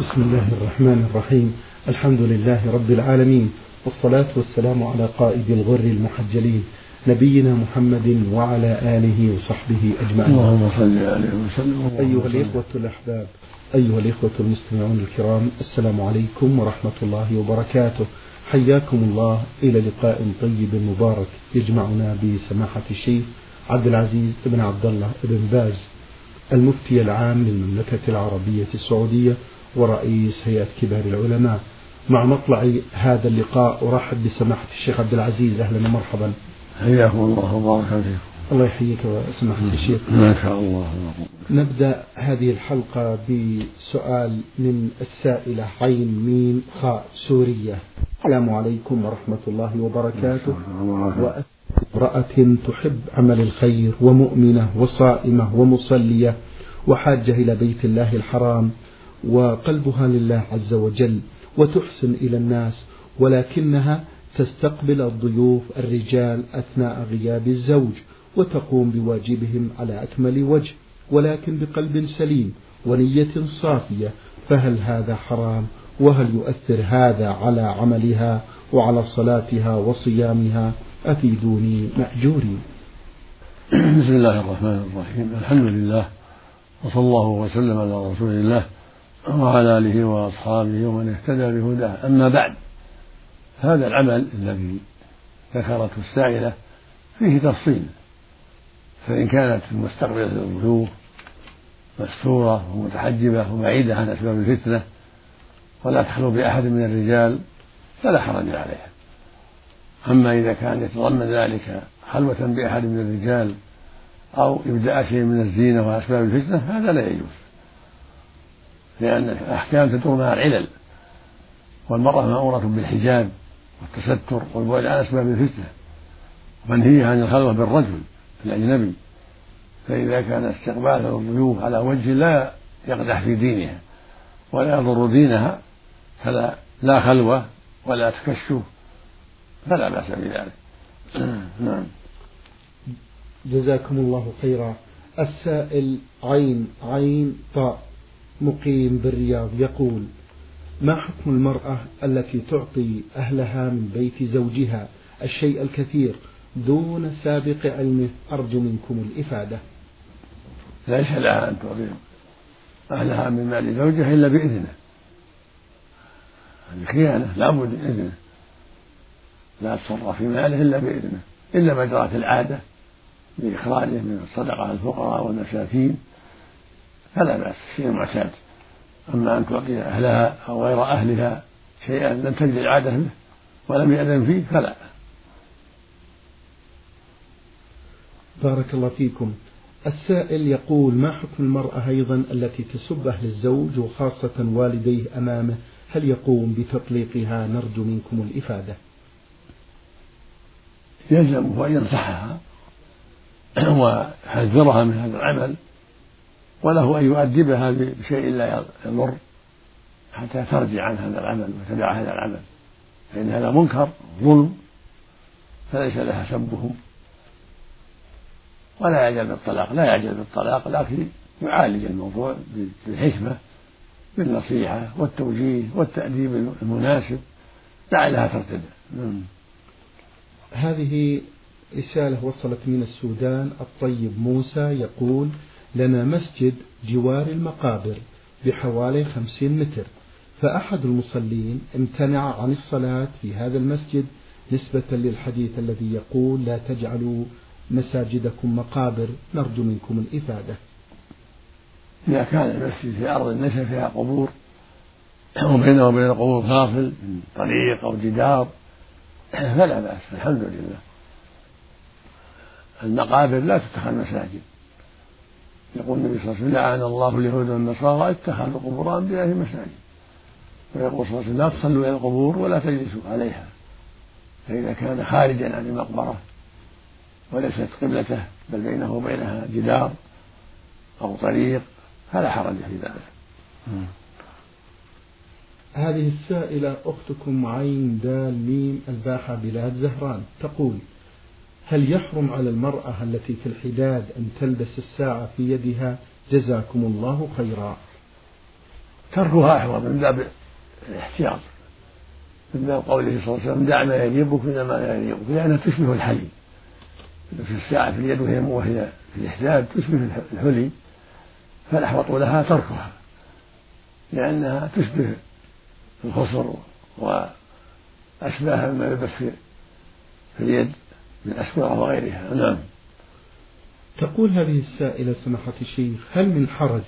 بسم الله الرحمن الرحيم الحمد لله رب العالمين والصلاة والسلام على قائد الغر المحجلين نبينا محمد وعلى آله وصحبه أجمعين اللهم صل عليه وسلم أيها الإخوة الأحباب أيها الإخوة المستمعون الكرام السلام عليكم ورحمة الله وبركاته حياكم الله إلى لقاء طيب مبارك يجمعنا بسماحة الشيخ عبد العزيز بن عبد الله بن باز المفتي العام للمملكة العربية السعودية ورئيس هيئة كبار العلماء. مع مطلع هذا اللقاء أرحب بسماحة الشيخ عبد العزيز. أهلا ومرحبا. حياكم الله وبارك فيكم. الله يحييك وسماحة الشيخ. ما شاء الله. نبدأ هذه الحلقة بسؤال من السائلة عين ميم خاء سورية. السلام عليكم ورحمة الله وبركاته. امرأة تحب عمل الخير ومؤمنة وصائمة ومصلية وحاجة إلى بيت الله الحرام. وقلبها لله عز وجل وتحسن إلى الناس ولكنها تستقبل الضيوف الرجال أثناء غياب الزوج وتقوم بواجبهم على أكمل وجه ولكن بقلب سليم ونية صافية فهل هذا حرام؟ وهل يؤثر هذا على عملها وعلى صلاتها وصيامها؟ أفيدوني مأجوري بسم الله الرحمن الرحيم. الحمد لله وصلى الله وسلم على رسول الله. وعلى آله وأصحابه ومن اهتدى بهداه. أما بعد هذا العمل الذي ذكرته السائلة فيه تفصيل. فإن كانت مستقبلة للضيوف مستورة ومتحجبة وبعيدة عن أسباب الفتنة ولا تخلو بأحد من الرجال فلا حرج عليها. أما إذا كان يتضمن ذلك خلوة بأحد من الرجال أو إبداء شيء من الزينة وأسباب الفتنة هذا لا يجوز. لأن الأحكام تدور مع العلل والمرأة مأمورة بالحجاب والتستر والبعد عن أسباب الفتنة منهية عن الخلوة بالرجل الأجنبي فإذا كان استقبال الضيوف على وجه لا يقدح في دينها ولا يضر دينها فلا لا خلوة ولا تكشف فلا بأس بذلك. نعم. جزاكم الله خيرا. السائل عين عين طاء. مقيم بالرياض يقول ما حكم المرأة التي تعطي أهلها من بيت زوجها الشيء الكثير دون سابق علمه أرجو منكم الإفادة. ليس لها أن تعطي أهلها من مال زوجها إلا بإذنه. هذه خيانة لا بد من إذنه. لا تصرف في ماله إلا بإذنه. إلا ما جرت العادة بإخراجه من الصدقة على الفقراء والمساكين. فلا بأس شيء معتاد. أما أن تعطي أهلها أو غير أهلها شيئا لم تجد العادة به ولم يأذن فيه فلا. بارك الله فيكم. السائل يقول ما حكم المرأة أيضا التي تسب أهل الزوج وخاصة والديه أمامه؟ هل يقوم بتطليقها؟ نرجو منكم الإفادة. يلزمه أن ينصحها ويحذرها من هذا العمل. وله أن يؤدبها بشيء لا يضر حتى ترجع عن هذا العمل وتدع هذا العمل. فإن هذا منكر ظلم فليس لها سبهم ولا يعجل بالطلاق لا يعجل بالطلاق لكن يعالج الموضوع بالحكمة بالنصيحة والتوجيه والتأديب المناسب. لعلها ترتدع. نعم. هذه رسالة وصلت من السودان. الطيب موسى يقول لنا مسجد جوار المقابر بحوالي خمسين متر. فأحد المصلين امتنع عن الصلاة في هذا المسجد نسبة للحديث الذي يقول لا تجعلوا مساجدكم مقابر نرجو منكم الإفادة. إذا كان المسجد في أرض ليس فيها قبور وبينه وبين القبور فاصل طريق أو جدار فلا بأس الحمد لله. المقابر لا تتخذ مساجد يقول النبي صلى الله عليه وسلم لعن الله اليهود والنصارى اتخذوا قبور انبيائهم مساجد ويقول صلى الله عليه وسلم لا تصلوا إلى القبور ولا تجلسوا عليها فإذا كان خارجا عن المقبرة وليست قبلته بل بينه وبينها جدار أو طريق فلا حرج في ذلك. هذه السائلة أختكم عين دال ميم الباحة بلاد زهران تقول هل يحرم على المرأة التي في الحداد أن تلبس الساعة في يدها جزاكم الله خيرا؟ تركها أحوط من باب الاحتياط من باب قوله صلى الله عليه وسلم دع ما يجيبك من ما لا يجيبك لأنها تشبه الحلي. في الساعة في اليد وهي وهي في الإحداد تشبه الحلي فالأحوط لها تركها لأنها تشبه الخصر وأشباه ما يلبس في اليد. من أسورة وغيرها. نعم. تقول هذه السائلة سماحة الشيخ هل من حرج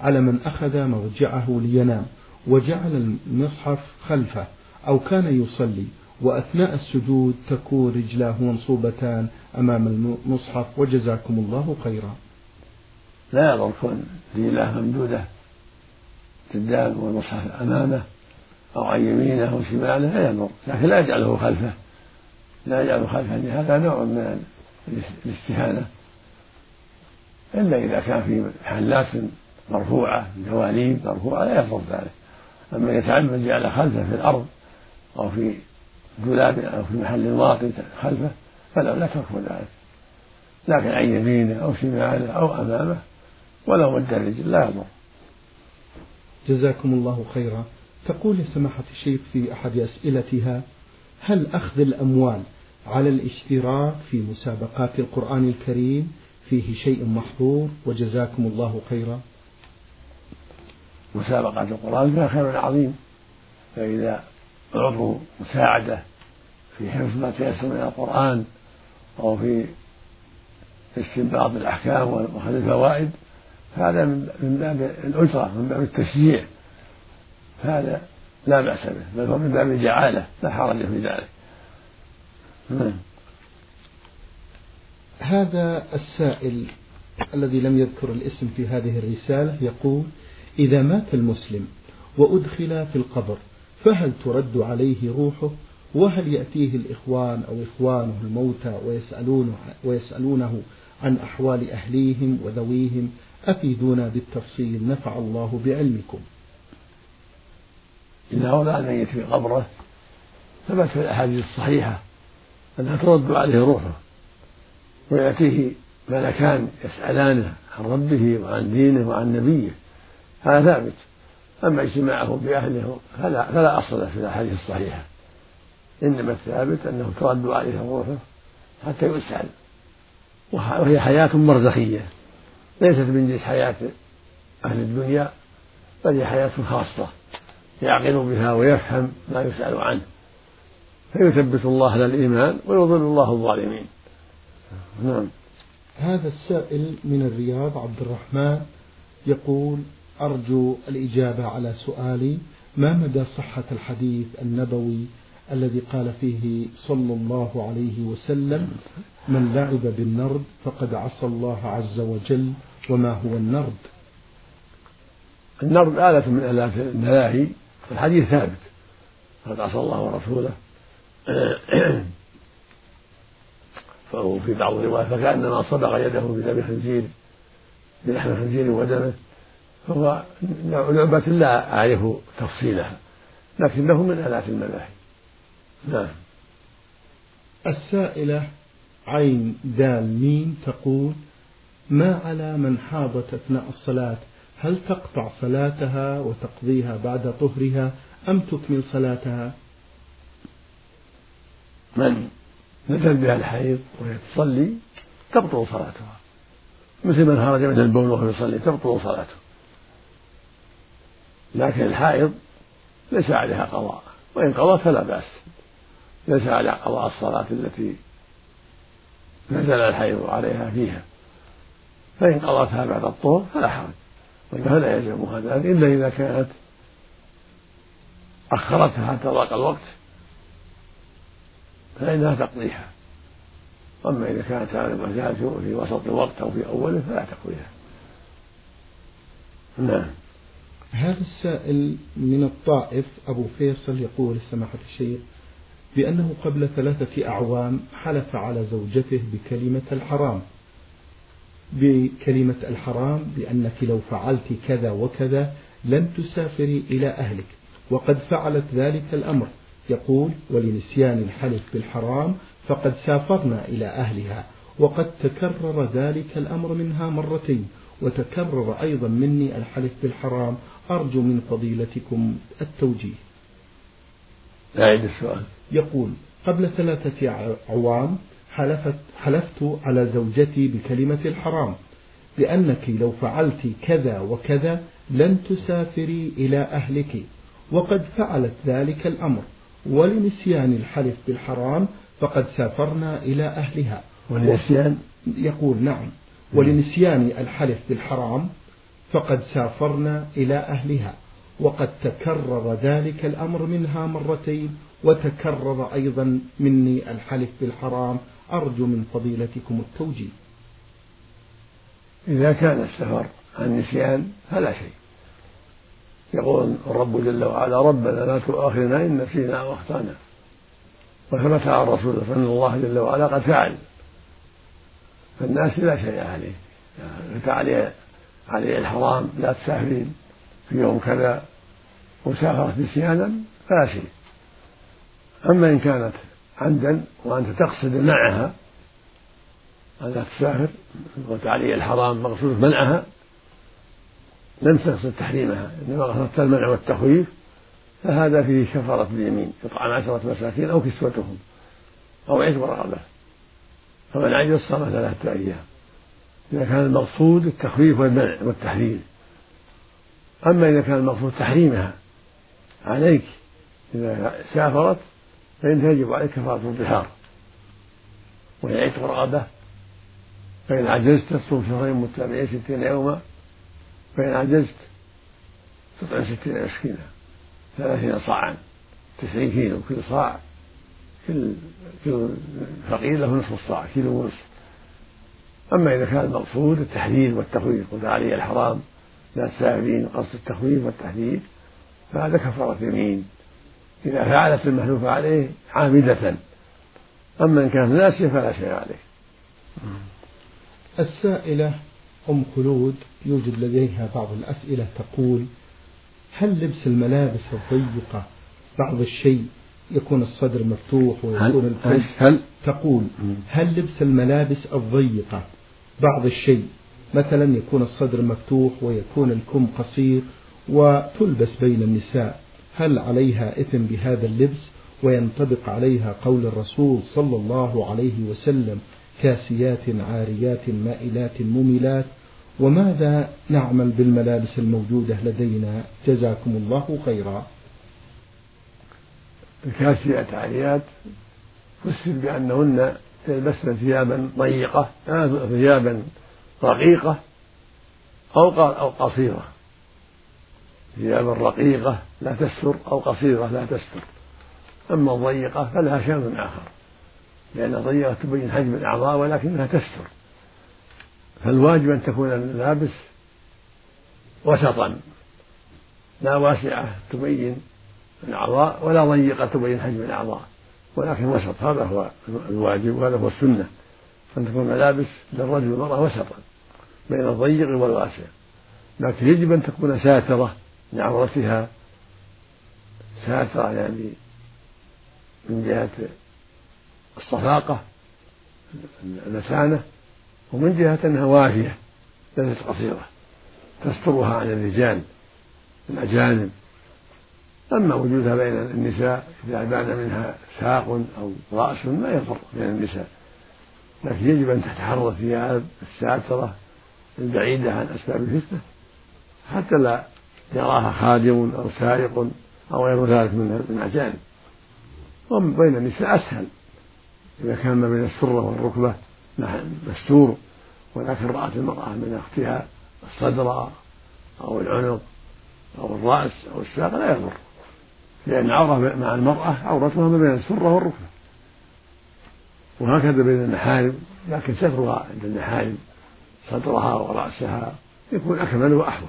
على من أخذ مرجعه لينام وجعل المصحف خلفه أو كان يصلي وأثناء السجود تكون رجلاه منصوبتان أمام المصحف وجزاكم الله خيرا؟ لا يضر كون رجلاه ممدودة قدام والمصحف أمامه أو عن يمينه أو شماله لا يضر لكن لا يجعله خلفه. لا يجعله خلفه هذا نوع من الاستهانة. إلا إذا كان في محلات مرفوعة دواليب مرفوعة لا يضر ذلك. أما يتعمد جعل خلفه في الأرض أو في دولاب أو في محل واطي خلفه فلا لا تكفر ذلك. لكن عن يمينه أو شماله أو أمامه ولو مد الرجل لا يضر. جزاكم الله خيرا. تقول سماحة الشيخ في أحد أسئلتها هل أخذ الأموال على الاشتراك في مسابقات القرآن الكريم فيه شيء محظور وجزاكم الله خيرا؟ مسابقة القرآن فيها خير عظيم فإذا أعطوا مساعدة في حفظ ما تيسر من القرآن أو في استنباط الأحكام وأخذ الفوائد هذا من باب الأجرة من باب التشجيع. هذا لا بأس به. بل هو من باب الجعالة لا حرج في ذلك. نعم. هذا السائل الذي لم يذكر الاسم في هذه الرسالة يقول إذا مات المسلم وأدخل في القبر فهل ترد عليه روحه؟ وهل يأتيه الإخوان أو إخوانه الموتى ويسألونه, ويسألونه عن أحوال أهليهم وذويهم؟ أفيدونا بالتفصيل نفع الله بعلمكم. إذا وضع الميت في قبره ثبت في الأحاديث الصحيحة أنها ترد عليه روحه ويأتيه ملكان يسألانه عن ربه وعن دينه وعن نبيه هذا ثابت. أما اجتماعه بأهله فلا, فلا أصل في الأحاديث الصحيحة. إنما الثابت أنه ترد عليه روحه حتى يسأل. وهي حياة مرزخية ليست من جنس حياة أهل الدنيا بل هي حياة خاصة. يعقل بها ويفهم ما يسأل عنه. فيثبت الله على الإيمان ويضل الله الظالمين. نعم. هذا السائل من الرياض عبد الرحمن يقول أرجو الإجابة على سؤالي. ما مدى صحة الحديث النبوي الذي قال فيه صلى الله عليه وسلم من لعب بالنرد فقد عصى الله عز وجل وما هو النرد النرد آلة من آلات الملاهي الحديث ثابت. قد عصى الله ورسوله. فهو في بعض الروايات فكأنما صبغ يده بدم خنزير بلحم خنزير ودمه. فهو لعبة لا أعرف تفصيلها لكنه من آلات الملاهي نعم. السائلة عين دال ميم تقول ما على من حاضت أثناء الصلاة هل تقطع صلاتها وتقضيها بعد طهرها أم تكمل صلاتها؟ من نزل بها الحيض وهي تصلي تبطل صلاتها مثل من خرج من البول وهو يصلي تبطل صلاته. لكن الحائض ليس عليها قضاء وإن قضت فلا بأس. ليس عليها قضاء الصلاة التي نزل الحيض عليها فيها. فإن قضتها بعد الطهر فلا حرج. وإنها لا يلزمها ذلك إلا إذا كانت أخرتها حتى ضاق الوقت فإنها تقضيها. أما إذا كانت على في وسط الوقت أو في أوله فلا تقضيها. نعم. هذا السائل من الطائف أبو فيصل يقول سماحة الشيخ بأنه قبل ثلاثة أعوام حلف على زوجته بكلمة الحرام. بكلمة الحرام بأنك لو فعلت كذا وكذا لن تسافري إلى أهلك وقد فعلت ذلك الأمر. يقول ولنسيان الحلف بالحرام فقد سافرنا إلى أهلها وقد تكرر ذلك الأمر منها مرتين وتكرر أيضا مني الحلف بالحرام. أرجو من فضيلتكم التوجيه. أعيد السؤال. يقول قبل ثلاثة أعوام حلفت, حلفت على زوجتي بكلمة الحرام بأنك لو فعلت كذا وكذا لن تسافري إلى أهلك وقد فعلت ذلك الأمر. ولنسيان الحلف بالحرام فقد سافرنا إلى أهلها. ولنسيان؟ يقول نعم. ولنسيان الحلف بالحرام فقد سافرنا إلى أهلها. وقد تكرر ذلك الأمر منها مرتين وتكرر أيضا مني الحلف بالحرام أرجو من فضيلتكم التوجيه. إذا كان السفر عن نسيان فلا شيء. يقول الرب جل وعلا ربنا لا تؤاخذنا إن نسينا وأخطأنا وثبت عن الرسول فإن الله جل وعلا قد فعل. فالناس لا شيء عليه. فتى عليه عليه الحرام لا تسافرين في يوم كذا. وسافرت نسيانا فلا شيء. أما إن كانت عمدا وأنت تقصد معها. أن لا تسافر وتعلي الحرام مقصود منعها. لم تقصد تحريمها إنما قصدت المنع والتخويف. فهذا فيه كفارة اليمين إطعام عشرة مساكين أو كسوتهم أو عتق رغبة فمن عجز صام ثلاثة أيام إذا كان المقصود التخويف والمنع والتحريم. أما إذا كان المقصود تحريمها عليك إذا سافرت فإن يجب عليك كفارة الظهار وهي عتق رغبة فإن عجزت تصوم شهرين متابعين ستين يوما فإن عجزت تطعم ستين مسكينا ثلاثين صاعا تسعين كيلو كل صاع كل كل فقير له نصف الصاع كيلو ونصف. أما إذا كان المقصود التحديد والتخويف قلت علي الحرام لا تسافرين قصد التخويف والتحديد فهذا كفارة يمين. إذا فعلت المحلوف عليه عامدة. أما إن كانت ناسية فلا شيء عليه. السائلة أم خلود يوجد لديها بعض الأسئلة تقول هل لبس الملابس الضيقة بعض الشيء يكون الصدر مفتوح ويكون الكم هل تقول هل لبس الملابس الضيقة بعض الشيء مثلا يكون الصدر مفتوح ويكون الكم قصير وتلبس بين النساء هل عليها إثم بهذا اللبس وينطبق عليها قول الرسول صلى الله عليه وسلم كاسيات عاريات مائلات مميلات؟ وماذا نعمل بالملابس الموجودة لدينا؟ جزاكم الله خيرا. الكاسيات عاريات فسر بأنهن يلبسن ثيابا ضيقة ثيابا رقيقة أو أو قصيرة. ثيابا رقيقة لا تستر أو قصيرة لا تستر. أما الضيقة فلها شأن آخر لأن الضيقة تبين حجم الأعضاء ولكنها تستر. فالواجب أن تكون الملابس وسطا لا واسعة تبين الأعضاء ولا ضيقة تبين حجم الأعضاء ولكن وسط هذا هو الواجب وهذا هو السنة. أن تكون الملابس للرجل والمرأة وسطا بين الضيق والواسع. لكن يجب أن تكون ساترة لعورتها ساترة يعني من جهة الصفاقة المسانة ومن جهة أنها وافية ليست قصيرة تسترها عن الرجال الأجانب أما وجودها بين النساء إذا بان منها ساق أو رأس ما يضر بين النساء. لكن يجب أن تتحرى الثياب الساترة البعيدة عن أسباب الفتنة حتى لا يراها خادم أو سارق أو غير ذلك من الأجانب. وبين النساء أسهل. إذا كان ما بين السرة والركبة مستور ولكن رأت المرأة من أختها الصدر أو العنق أو الرأس أو الساق لا يضر. لأن عورة مع المرأة عورتها ما بين السرة والركبة. وهكذا بين المحارم لكن سترها عند المحارم صدرها ورأسها يكون أكمل وأحوط.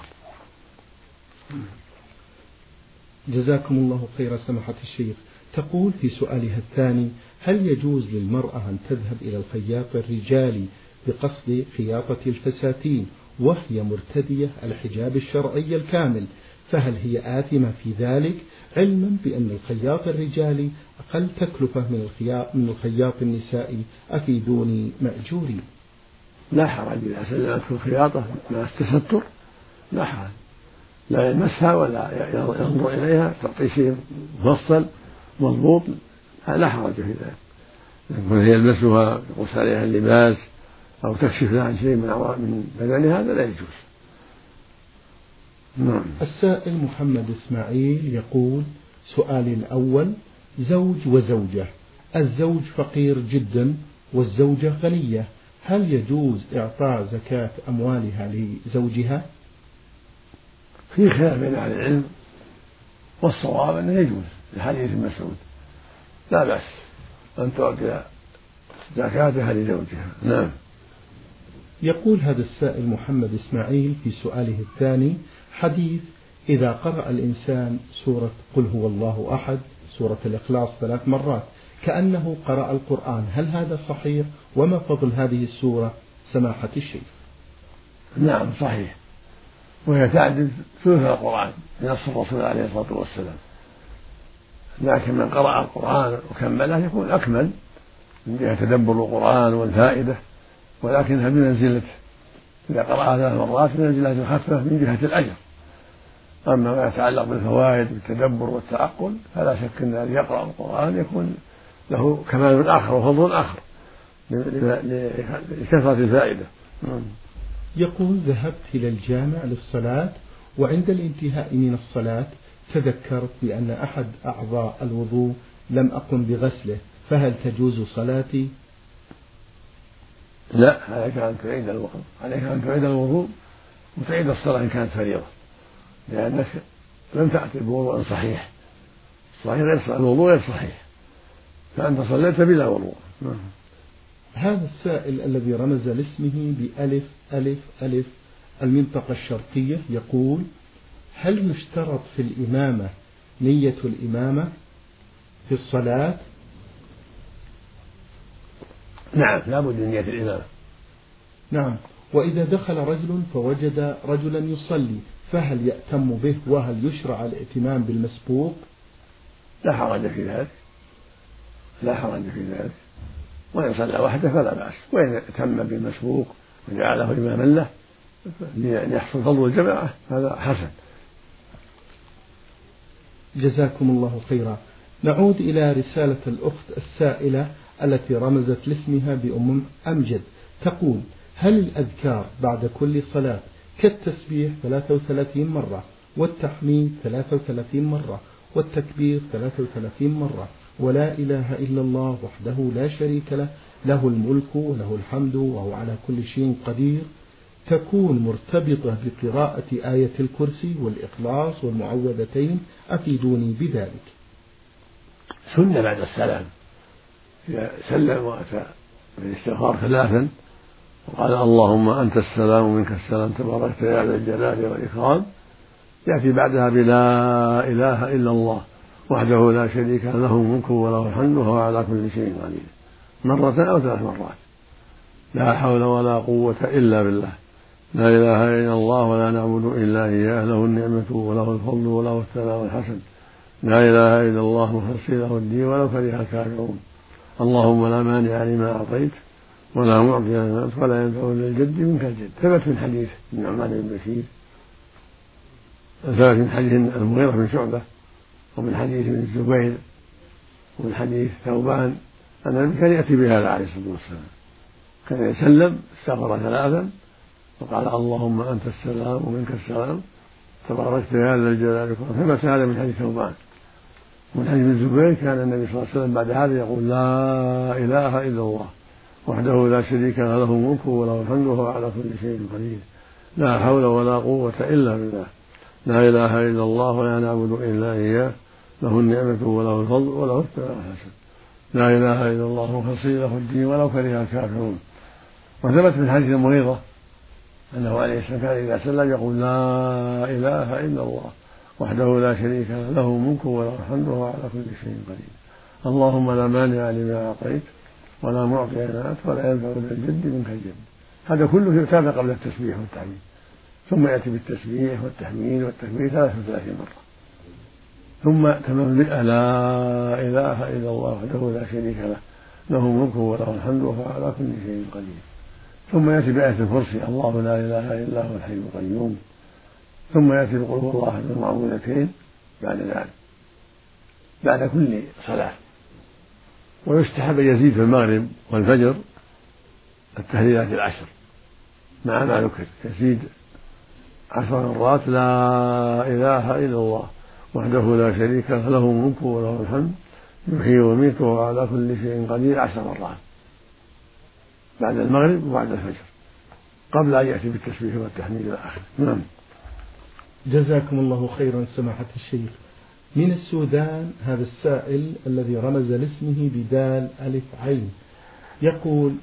جزاكم الله خير سماحة الشيخ. تقول في سؤالها الثاني هل يجوز للمرأة أن تذهب إلى الخياط الرجالي بقصد خياطة الفساتين وهي مرتدية الحجاب الشرعي الكامل؟ فهل هي آثمة في ذلك؟ علما بأن الخياط الرجالي أقل تكلفة من الخياط من الخياط النسائي أفيدوني مأجوري. لا حرج. إذا سلمت في الخياطة مع التستر لا حرج. لا يلمسها ولا ينظر إليها تعطي شيء مفصل مضبوط لا حرج في ذلك. يكون يلبسها يقص عليها اللباس أو تكشف لها عن شيء من من بدنها هذا لا يجوز. نعم. السائل محمد إسماعيل يقول سؤالي الأول زوج وزوجة. الزوج فقير جدا والزوجة غنية. هل يجوز إعطاء زكاة أموالها لزوجها؟ في خلاف بين أهل العلم والصواب أنه يجوز لحديث مسعود. لا بأس أن تعطي زكاتها لزوجها نعم. يقول هذا السائل محمد إسماعيل في سؤاله الثاني حديث إذا قرأ الإنسان سورة قل هو الله أحد سورة الإخلاص ثلاث مرات كأنه قرأ القرآن هل هذا صحيح؟ وما فضل هذه السورة؟ سماحة الشيخ. نعم صحيح. وهي تعدل ثلث القرآن بنص الرسول عليه الصلاة والسلام. لكن من قرأ القرآن وكمله يكون أكمل من جهة تدبر القرآن والفائدة ولكنها بمنزلة إذا قرأها ثلاث مرات بمنزلة الخفة من جهة الأجر. أما ما يتعلق بالفوائد والتدبر والتعقل فلا شك أن الذي يقرأ القرآن يكون له كمال آخر وفضل آخر لكثرة الفائدة. يقول ذهبت إلى الجامع للصلاة وعند الانتهاء من الصلاة تذكرت بأن أحد أعضاء الوضوء لم أقم بغسله فهل تجوز صلاتي؟ لا عليك أن تعيد الوضوء عليك أن تعيد الوضوء وتعيد الصلاة إن كانت فريضة لأنك لم تأتي بوضوء صحيح صحيح غير الوضوء غير صحيح فأنت صليت بلا وضوء نعم. هذا السائل الذي رمز لاسمه بألف ألف ألف المنطقة الشرقية يقول هل يشترط في الإمامة نية الإمامة في الصلاة؟ نعم لا بد من نية الإمامة. نعم. وإذا دخل رجل فوجد رجلا يصلي فهل يأتم به وهل يشرع الائتمام بالمسبوق؟ لا حرج في ذلك. لا حرج في ذلك. وإن صلى وحده فلا بأس. وإن ائتم بالمسبوق وجعله إماما له ليحصل فضل الجماعة هذا حسن. جزاكم الله خيرا. نعود إلى رسالة الأخت السائلة التي رمزت لاسمها بأم أمجد. تقول هل الأذكار بعد كل صلاة كالتسبيح 33 مرة والتحميد 33 مرة والتكبير 33 مرة؟ ولا إله إلا الله وحده لا شريك له له الملك وله الحمد وهو على كل شيء قدير. تكون مرتبطة بقراءة آية الكرسي والإخلاص والمعوذتين أفيدوني بذلك. سنة بعد السلام. إذا سلم وأتى بالاستغفار ثلاثا وقال اللهم أنت السلام ومنك السلام تباركت يا ذا الجلال والإكرام يأتي بعدها بلا إله إلا الله. وحده لا شريك له الملك وله الحمد وهو على كل شيء قدير. مرة أو ثلاث مرات. لا حول ولا قوة إلا بالله. لا إله إلا الله ولا نعبد إلا إياه. له النعمة وله الفضل وله الثناء الحسن. لا إله إلا الله مخلصين له الدين ولو كره الكافرون. اللهم لا مانع لما أعطيت ولا معطي لما ولا ينفع للجد منك الجد. ثبت من حديث النعمان بن بشير. ثبت من حديث المغيرة بن شعبة. ومن حديث ابن الزبير ومن حديث ثوبان أن النبي كان يأتي بهذا عليه الصلاة والسلام. كان يسلم استغفر ثلاثا وقال اللهم أنت السلام ومنك السلام. تباركت يا ذا الجلال والإكرام. ثبت هذا من حديث ثوبان. ومن حديث الزبير كان النبي صلى الله عليه وسلم بعد هذا يقول لا إله إلا الله. وحده لا شريك له له الملك وله الحمد وهو على كل شيء قدير. لا حول ولا قوة إلا بالله. لا إله إلا الله ولا نعبد إلا إياه. له النعمة وله الفضل وله الثناء الحسن. لا إله إلا الله مخلصين له الدين ولو كره الكافرون. وثبت من حديث المريضة أنه عليه السلام كان إذا سلم يقول لا إله إلا الله وحده لا شريك له له الملك وله الحمد وهو على كل شيء قدير. اللهم لا مانع لما أعطيت ولا معطي لما ولا ينفع ذا الجد منك الجد. هذا كله يتابع قبل التسبيح والتحميد. ثم يأتي بالتسبيح والتحميد والتكبير ثلاثة وثلاثين مرة. ثم تمام لا إله إلا الله وحده لا شريك له له الملك وله الحمد وهو على كل شيء قدير. ثم يأتي بآية الكرسي الله لا إله إلا هو الحي القيوم. ثم يأتي بقول الله المعوذتين بعد ذلك بعد كل صلاة. ويستحب أن يزيد في المغرب والفجر التهليلات العشر مع ما ذكر يزيد عشر مرات لا إله إلا الله. وحده لا شريك له له الملك وله الحمد يحيي ويميت وهو على كل شيء قدير عشر مرات بعد المغرب وبعد الفجر قبل أن يأتي بالتسبيح والتحميد إلى آخره نعم. جزاكم الله خيرا سماحة الشيخ. من السودان هذا السائل الذي رمز لاسمه بدال ألف عين. يقول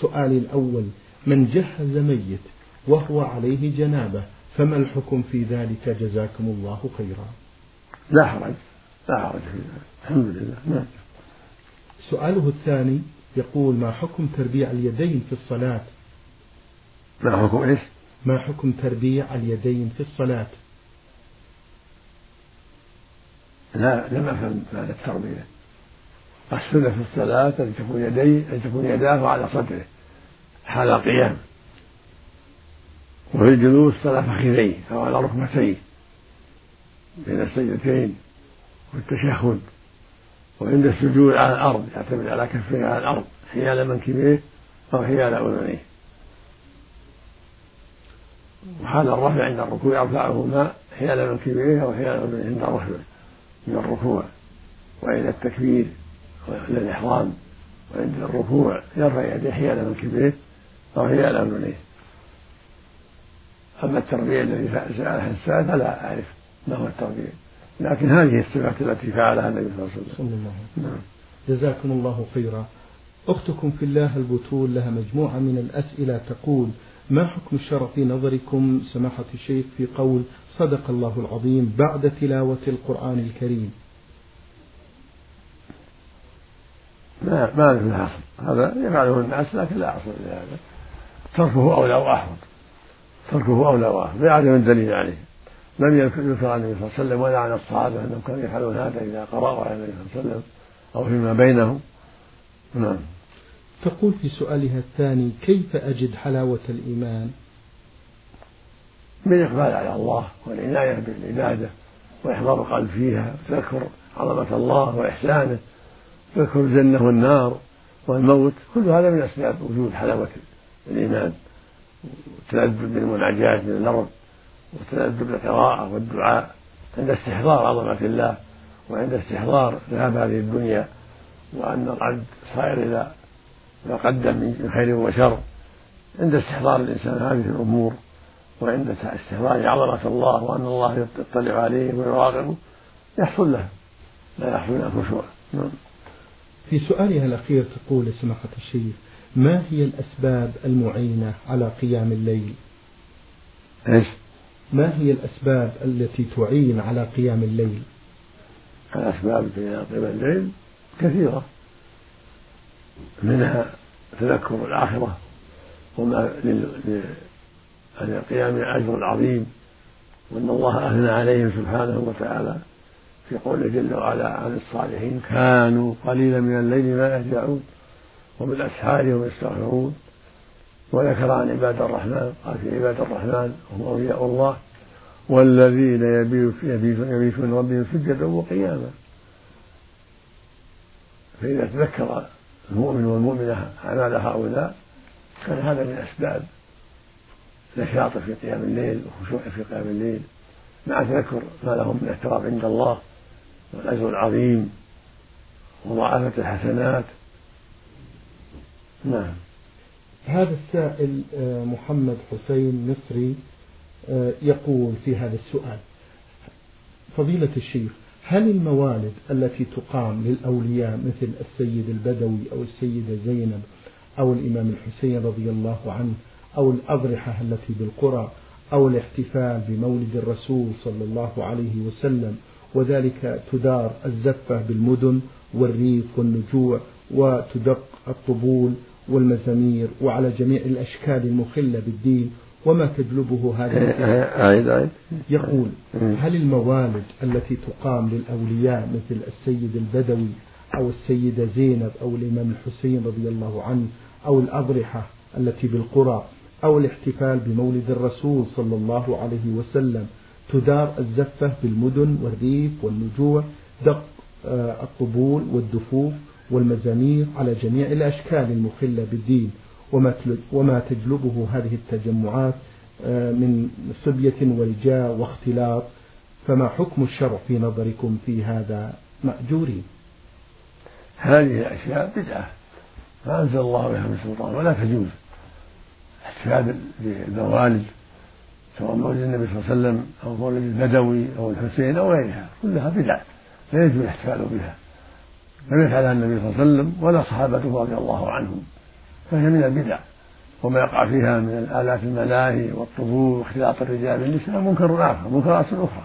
سؤالي الأول من جهز ميت وهو عليه جنابة فما الحكم في ذلك؟ جزاكم الله خيرا. لا حرج لا حرج في ذلك. الحمد لله. نعم. سؤاله الثاني يقول ما حكم تربيع اليدين في الصلاة؟ ما حكم إيش؟ ما حكم تربيع اليدين في الصلاة؟ لا لم أفهم معنى التربية. السنة في الصلاة أن تكون يدي أن تكون يداه على صدره حال القيام وفي الجلوس على فخذيه أو على ركبتيه. بين السجدتين والتشهد. وعند السجود على الأرض يعتمد على كفيه على الأرض حيال منكبيه أو حيال أذنيه. وحال الرفع عند الركوع يرفعهما حيال منكبيه أو حيال أذنيه عند الرفع من الركوع. وعند التكبير وعند الإحرام وعند الركوع يرفع يديه حيال منكبيه أو حيال أذنيه. أما التربية الذي سألها السائل فلا أعرف. ما هو التربية لكن هذه الصفات التي فعلها النبي صلى الله عليه وسلم. نعم. جزاكم الله خيرا. أختكم في الله البتول لها مجموعة من الأسئلة تقول ما حكم الشرع في نظركم؟ سماحة الشيخ في قول صدق الله العظيم بعد تلاوة القرآن الكريم. ما ما له اصل هذا يفعله الناس لكن لا أصل لهذا. تركه اولى واحوط تركه اولى واحوط لعدم الدليل عليه. لم يذكر عن النبي صلى الله عليه وسلم ولا عن الصحابة أنهم كانوا يفعلون هذا إذا قرأوا على النبي صلى الله عليه وسلم أو فيما بينهم. نعم. تقول في سؤالها الثاني كيف أجد حلاوة الإيمان؟ بالإقبال على الله والعناية بالعبادة وإحضار القلب فيها وتذكر عظمة الله وإحسانه تذكر الجنة والنار والموت كل هذا من أسباب وجود حلاوة الإيمان. والتلذذ بالمناجاة من النظر. والتلذذ بالقراءة والدعاء. عند استحضار عظمة الله وعند استحضار ذهاب هذه الدنيا وأن العبد صائر إلى ما قدم من خير وشر. عند استحضار الإنسان هذه الأمور وعند استحضار عظمة الله وأن الله يطلع عليه ويراقبه يحصل له. لا يحصل له الخشوع نعم. في سؤالها الأخير تقول سماحة الشيخ ما هي الأسباب المعينة على قيام الليل؟ إيش؟ ما هي الأسباب التي تعين على قيام الليل؟ الأسباب في قيام الليل كثيرة. منها تذكر الآخرة وما للقيام الأجر العظيم وأن الله أثنى عليهم سبحانه وتعالى. في قوله جل وعلا عن الصالحين كانوا قليلا من الليل ما يهجعون وبالأسحار هم يستغفرون. وذكر عن عباد الرحمن قال في عباد الرحمن هم أولياء الله والذين يبيتون ربهم سجدا وقياما. فإذا تذكر المؤمن والمؤمنة أعمال هؤلاء كان هذا من أسباب نشاطه في قيام الليل وخشوعه في قيام الليل مع تذكر ما لهم من احترام عند الله والأجر العظيم ومضاعفة الحسنات. نعم. هذا السائل آه، محمد حسين مصري آه، يقول في هذا السؤال. فضيلة الشيخ هل الموالد التي تقام للأولياء مثل السيد البدوي أو السيدة زينب أو الإمام الحسين رضي الله عنه أو الأضرحة التي بالقرى أو الاحتفال بمولد الرسول صلى الله عليه وسلم؟ وذلك تدار الزفة بالمدن والريف والنجوع وتدق الطبول والمزامير وعلى جميع الأشكال المخلة بالدين وما تجلبه هذه يقول هل الموالد التي تقام للأولياء مثل السيد البدوي أو السيدة زينب أو الإمام الحسين رضي الله عنه أو الأضرحة التي بالقرى أو الاحتفال بمولد الرسول صلى الله عليه وسلم تدار الزفة بالمدن والريف والنجوع دق آه، الطبول والدفوف والمزامير على جميع الأشكال المخلة بالدين وما تجلبه هذه التجمعات آه، من صبية ورجاء واختلاط. فما حكم الشرع في نظركم في هذا مأجورين؟ هذه الأشياء بدعة. ما أنزل الله بها من سلطان ولا تجوز. احتفال بالموالد سواء مولد النبي صلى الله عليه وسلم أو مولد البدوي أو الحسين أو غيرها. كلها بدع لا يجوز الاحتفال بها. لم يفعلها النبي صلى الله عليه وسلم ولا صحابته رضي الله عنهم فهي من البدع وما يقع فيها من الآلات الملاهي والطبول واختلاط الرجال بالنساء منكر آخر منكرات أخرى.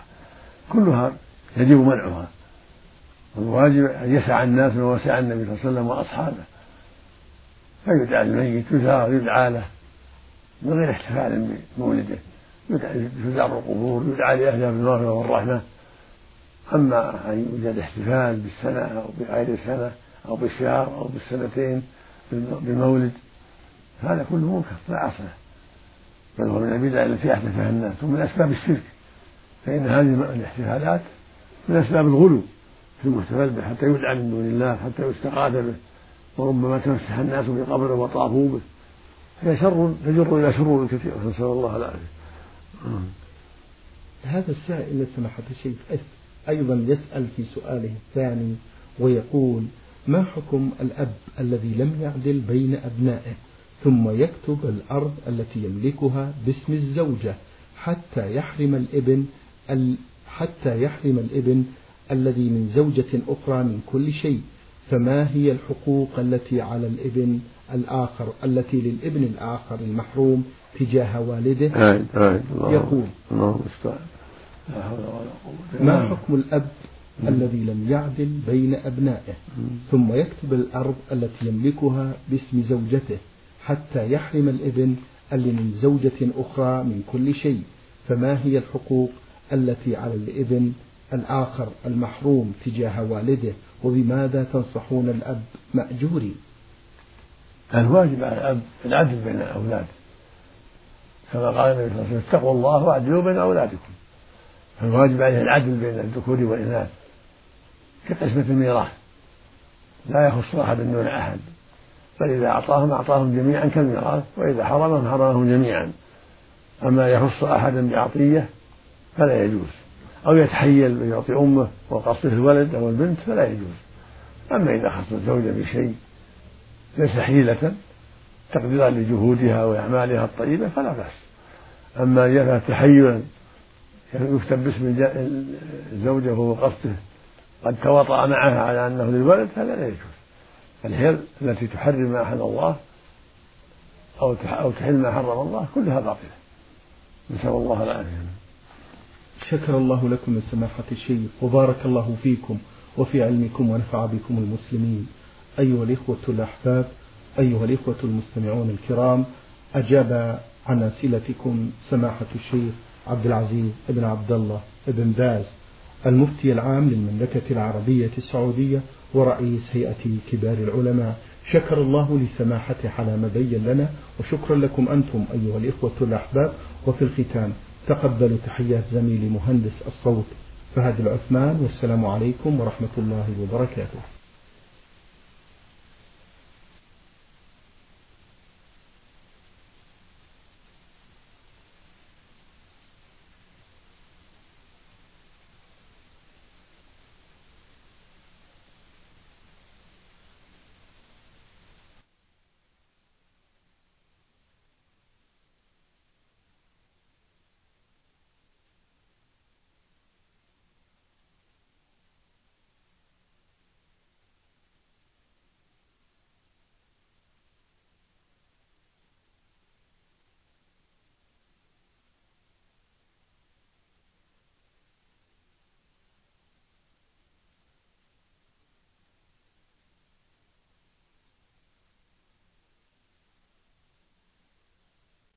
كلها يجب منعها. والواجب أن يسعى الناس ما وسع النبي صلى الله عليه وسلم وأصحابه. فيدعى الميت يزار يدعى له من غير احتفال بمولده. تزار القبور يدعى لأهلها بالمغفرة والرحمة. أما أن يوجد احتفال بالسنة أو بغير السنة أو بالشهر أو بالسنتين بالمولد هذا كله منكر لا أصل بل هو من البدع التي أحدثها الناس ومن أسباب الشرك. فإن هذه الاحتفالات من أسباب الغلو في المحتفل به حتى يدعى من دون الله حتى يستغاث به وربما تمسح الناس بقبره وطافوا به. هي شر تجر إلى شرور كثيرة نسأل الله العافية. هذا السائل سماحة الشيخ أيضا يسأل في سؤاله الثاني ويقول ما حكم الأب الذي لم يعدل بين أبنائه ثم يكتب الأرض التي يملكها باسم الزوجة حتى يحرم الإبن حتى يحرم الإبن الذي من زوجة أخرى من كل شيء؟ فما هي الحقوق التي على الإبن الآخر التي للإبن الآخر المحروم تجاه والده؟ آه آه يقول الله ما حكم الأب الذي لم يعدل بين أبنائه؟ ثم يكتب الأرض التي يملكها باسم زوجته حتى يحرم الإبن اللي من زوجة أخرى من كل شيء. فما هي الحقوق التي على الإبن الآخر المحروم تجاه والده؟ وبماذا تنصحون الأب مأجوري؟ الواجب على الأب العدل بين الأولاد. كما قال النبي صلى الله عليه وسلم اتقوا الله واعدلوا بين أولادكم. فالواجب عليه العدل بين الذكور والإناث كقسمة الميراث. لا يخص أحد دون أحد. فإذا أعطاهم أعطاهم جميعا كالميراث وإذا حرمهم حرمهم جميعا. أما يخص أحدا بعطية فلا يجوز. أو يتحيل ويعطي أمه وقصده الولد أو البنت فلا يجوز. أما إذا خص الزوجة بشيء ليس حيلة تقديرا لجهودها وأعمالها الطيبة فلا بأس. أما إذا تحيلا يكتب باسم الزوجة وهو قصده قد تواطأ معها على أنه للولد هذا لا يجوز. الحيل التي تحرم ما أحل الله أو أو تحل ما حرم الله كلها باطلة. نسأل الله العافية. شكر الله لكم من سماحة الشيخ. وبارك الله فيكم وفي علمكم ونفع بكم المسلمين. أيها الإخوة الأحباب أيها الإخوة المستمعون الكرام أجاب عن أسئلتكم سماحة الشيخ عبد العزيز بن عبد الله بن باز المفتي العام للمملكة العربية السعودية ورئيس هيئة كبار العلماء. شكر الله لسماحته على ما بين لنا وشكرا لكم أنتم أيها الإخوة الأحباب. وفي الختام تقبلوا تحيات زميلي مهندس الصوت فهد العثمان والسلام عليكم ورحمة الله وبركاته.